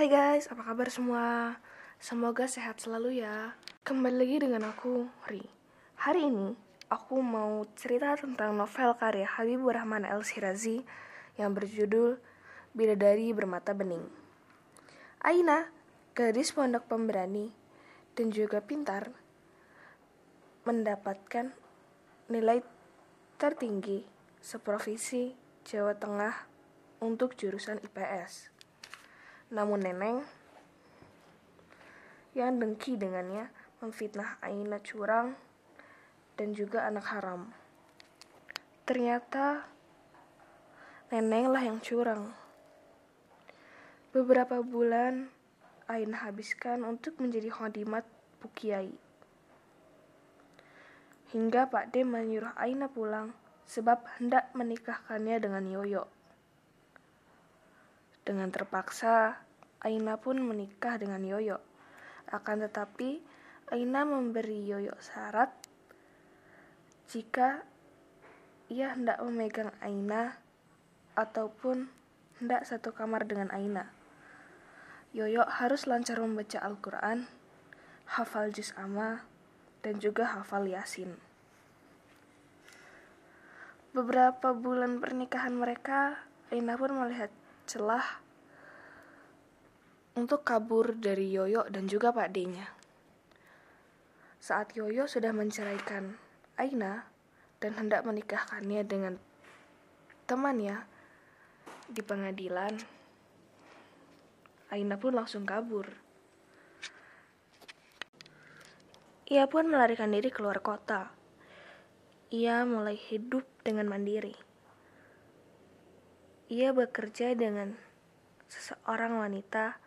Hai guys, apa kabar semua? Semoga sehat selalu ya. Kembali lagi dengan aku, Ri. Hari ini, aku mau cerita tentang novel karya Habibur Rahman El Shirazi yang berjudul Bidadari Bermata Bening. Aina, gadis pondok pemberani dan juga pintar, mendapatkan nilai tertinggi seprovinsi Jawa Tengah untuk jurusan IPS. Namun Neneng yang dengki dengannya memfitnah Aina curang dan juga anak haram. Ternyata Neneng lah yang curang. Beberapa bulan Aina habiskan untuk menjadi khadimat Bukiai. Hingga Pak D menyuruh Aina pulang sebab hendak menikahkannya dengan Yoyo. Dengan terpaksa, Aina pun menikah dengan Yoyo. Akan tetapi, Aina memberi Yoyo syarat jika ia hendak memegang Aina ataupun hendak satu kamar dengan Aina. Yoyo harus lancar membaca Al-Quran, hafal juz amma, dan juga hafal yasin. Beberapa bulan pernikahan mereka, Aina pun melihat celah untuk kabur dari Yoyo dan juga Pak D-nya. Saat Yoyo sudah menceraikan Aina dan hendak menikahkannya dengan temannya di pengadilan, Aina pun langsung kabur. Ia pun melarikan diri keluar kota. Ia mulai hidup dengan mandiri ia bekerja dengan seseorang wanita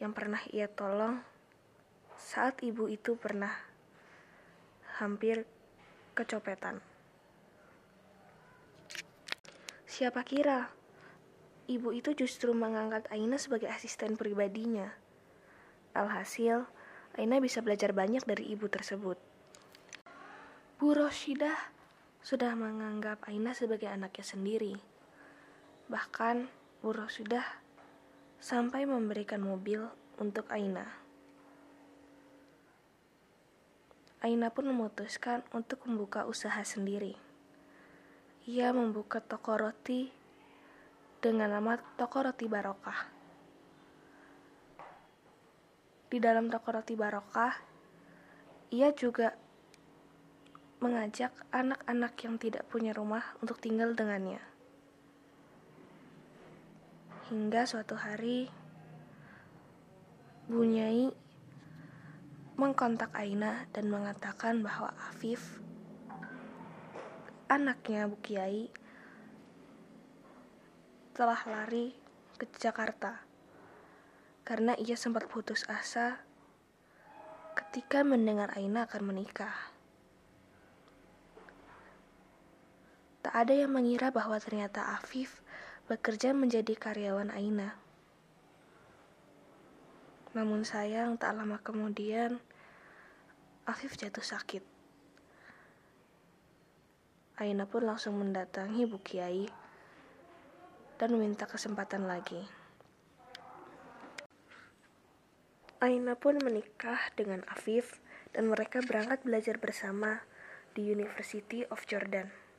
yang pernah ia tolong saat ibu itu pernah hampir kecopetan. Siapa kira ibu itu justru mengangkat Aina sebagai asisten pribadinya. Alhasil, Aina bisa belajar banyak dari ibu tersebut. Bu Roshidah sudah menganggap Aina sebagai anaknya sendiri. Bahkan, Buruh sudah sampai memberikan mobil untuk Aina. Aina pun memutuskan untuk membuka usaha sendiri. Ia membuka toko roti dengan nama Toko Roti Barokah. Di dalam toko roti Barokah, ia juga mengajak anak-anak yang tidak punya rumah untuk tinggal dengannya. Hingga suatu hari, Bunyai mengkontak Aina dan mengatakan bahwa Afif, anaknya Bu Kiai, telah lari ke Jakarta karena ia sempat putus asa ketika mendengar Aina akan menikah. Tak ada yang mengira bahwa ternyata Afif bekerja menjadi karyawan Aina. Namun sayang tak lama kemudian Afif jatuh sakit. Aina pun langsung mendatangi Bu Kiai dan meminta kesempatan lagi. Aina pun menikah dengan Afif dan mereka berangkat belajar bersama di University of Jordan.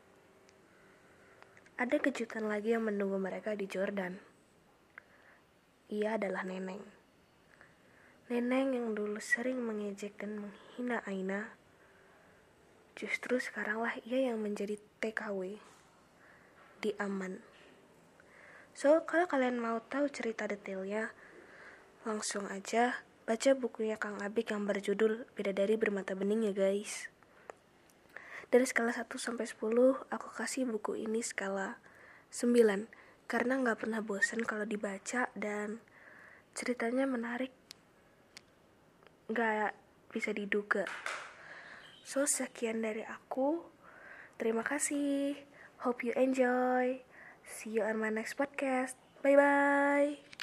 Ada kejutan lagi yang menunggu mereka di Jordan. Ia adalah Neneng. Neneng yang dulu sering mengejek dan menghina Aina, justru sekaranglah ia yang menjadi TKW di Aman. So, kalau kalian mau tahu cerita detailnya, langsung aja baca bukunya Kang Abik yang berjudul Bidadari Bermata Bening ya guys. Dari skala 1 sampai 10, aku kasih buku ini skala 9 karena nggak pernah bosan kalau dibaca dan ceritanya menarik nggak bisa diduga. So, sekian dari aku. Terima kasih. Hope you enjoy. See you on my next podcast. Bye bye.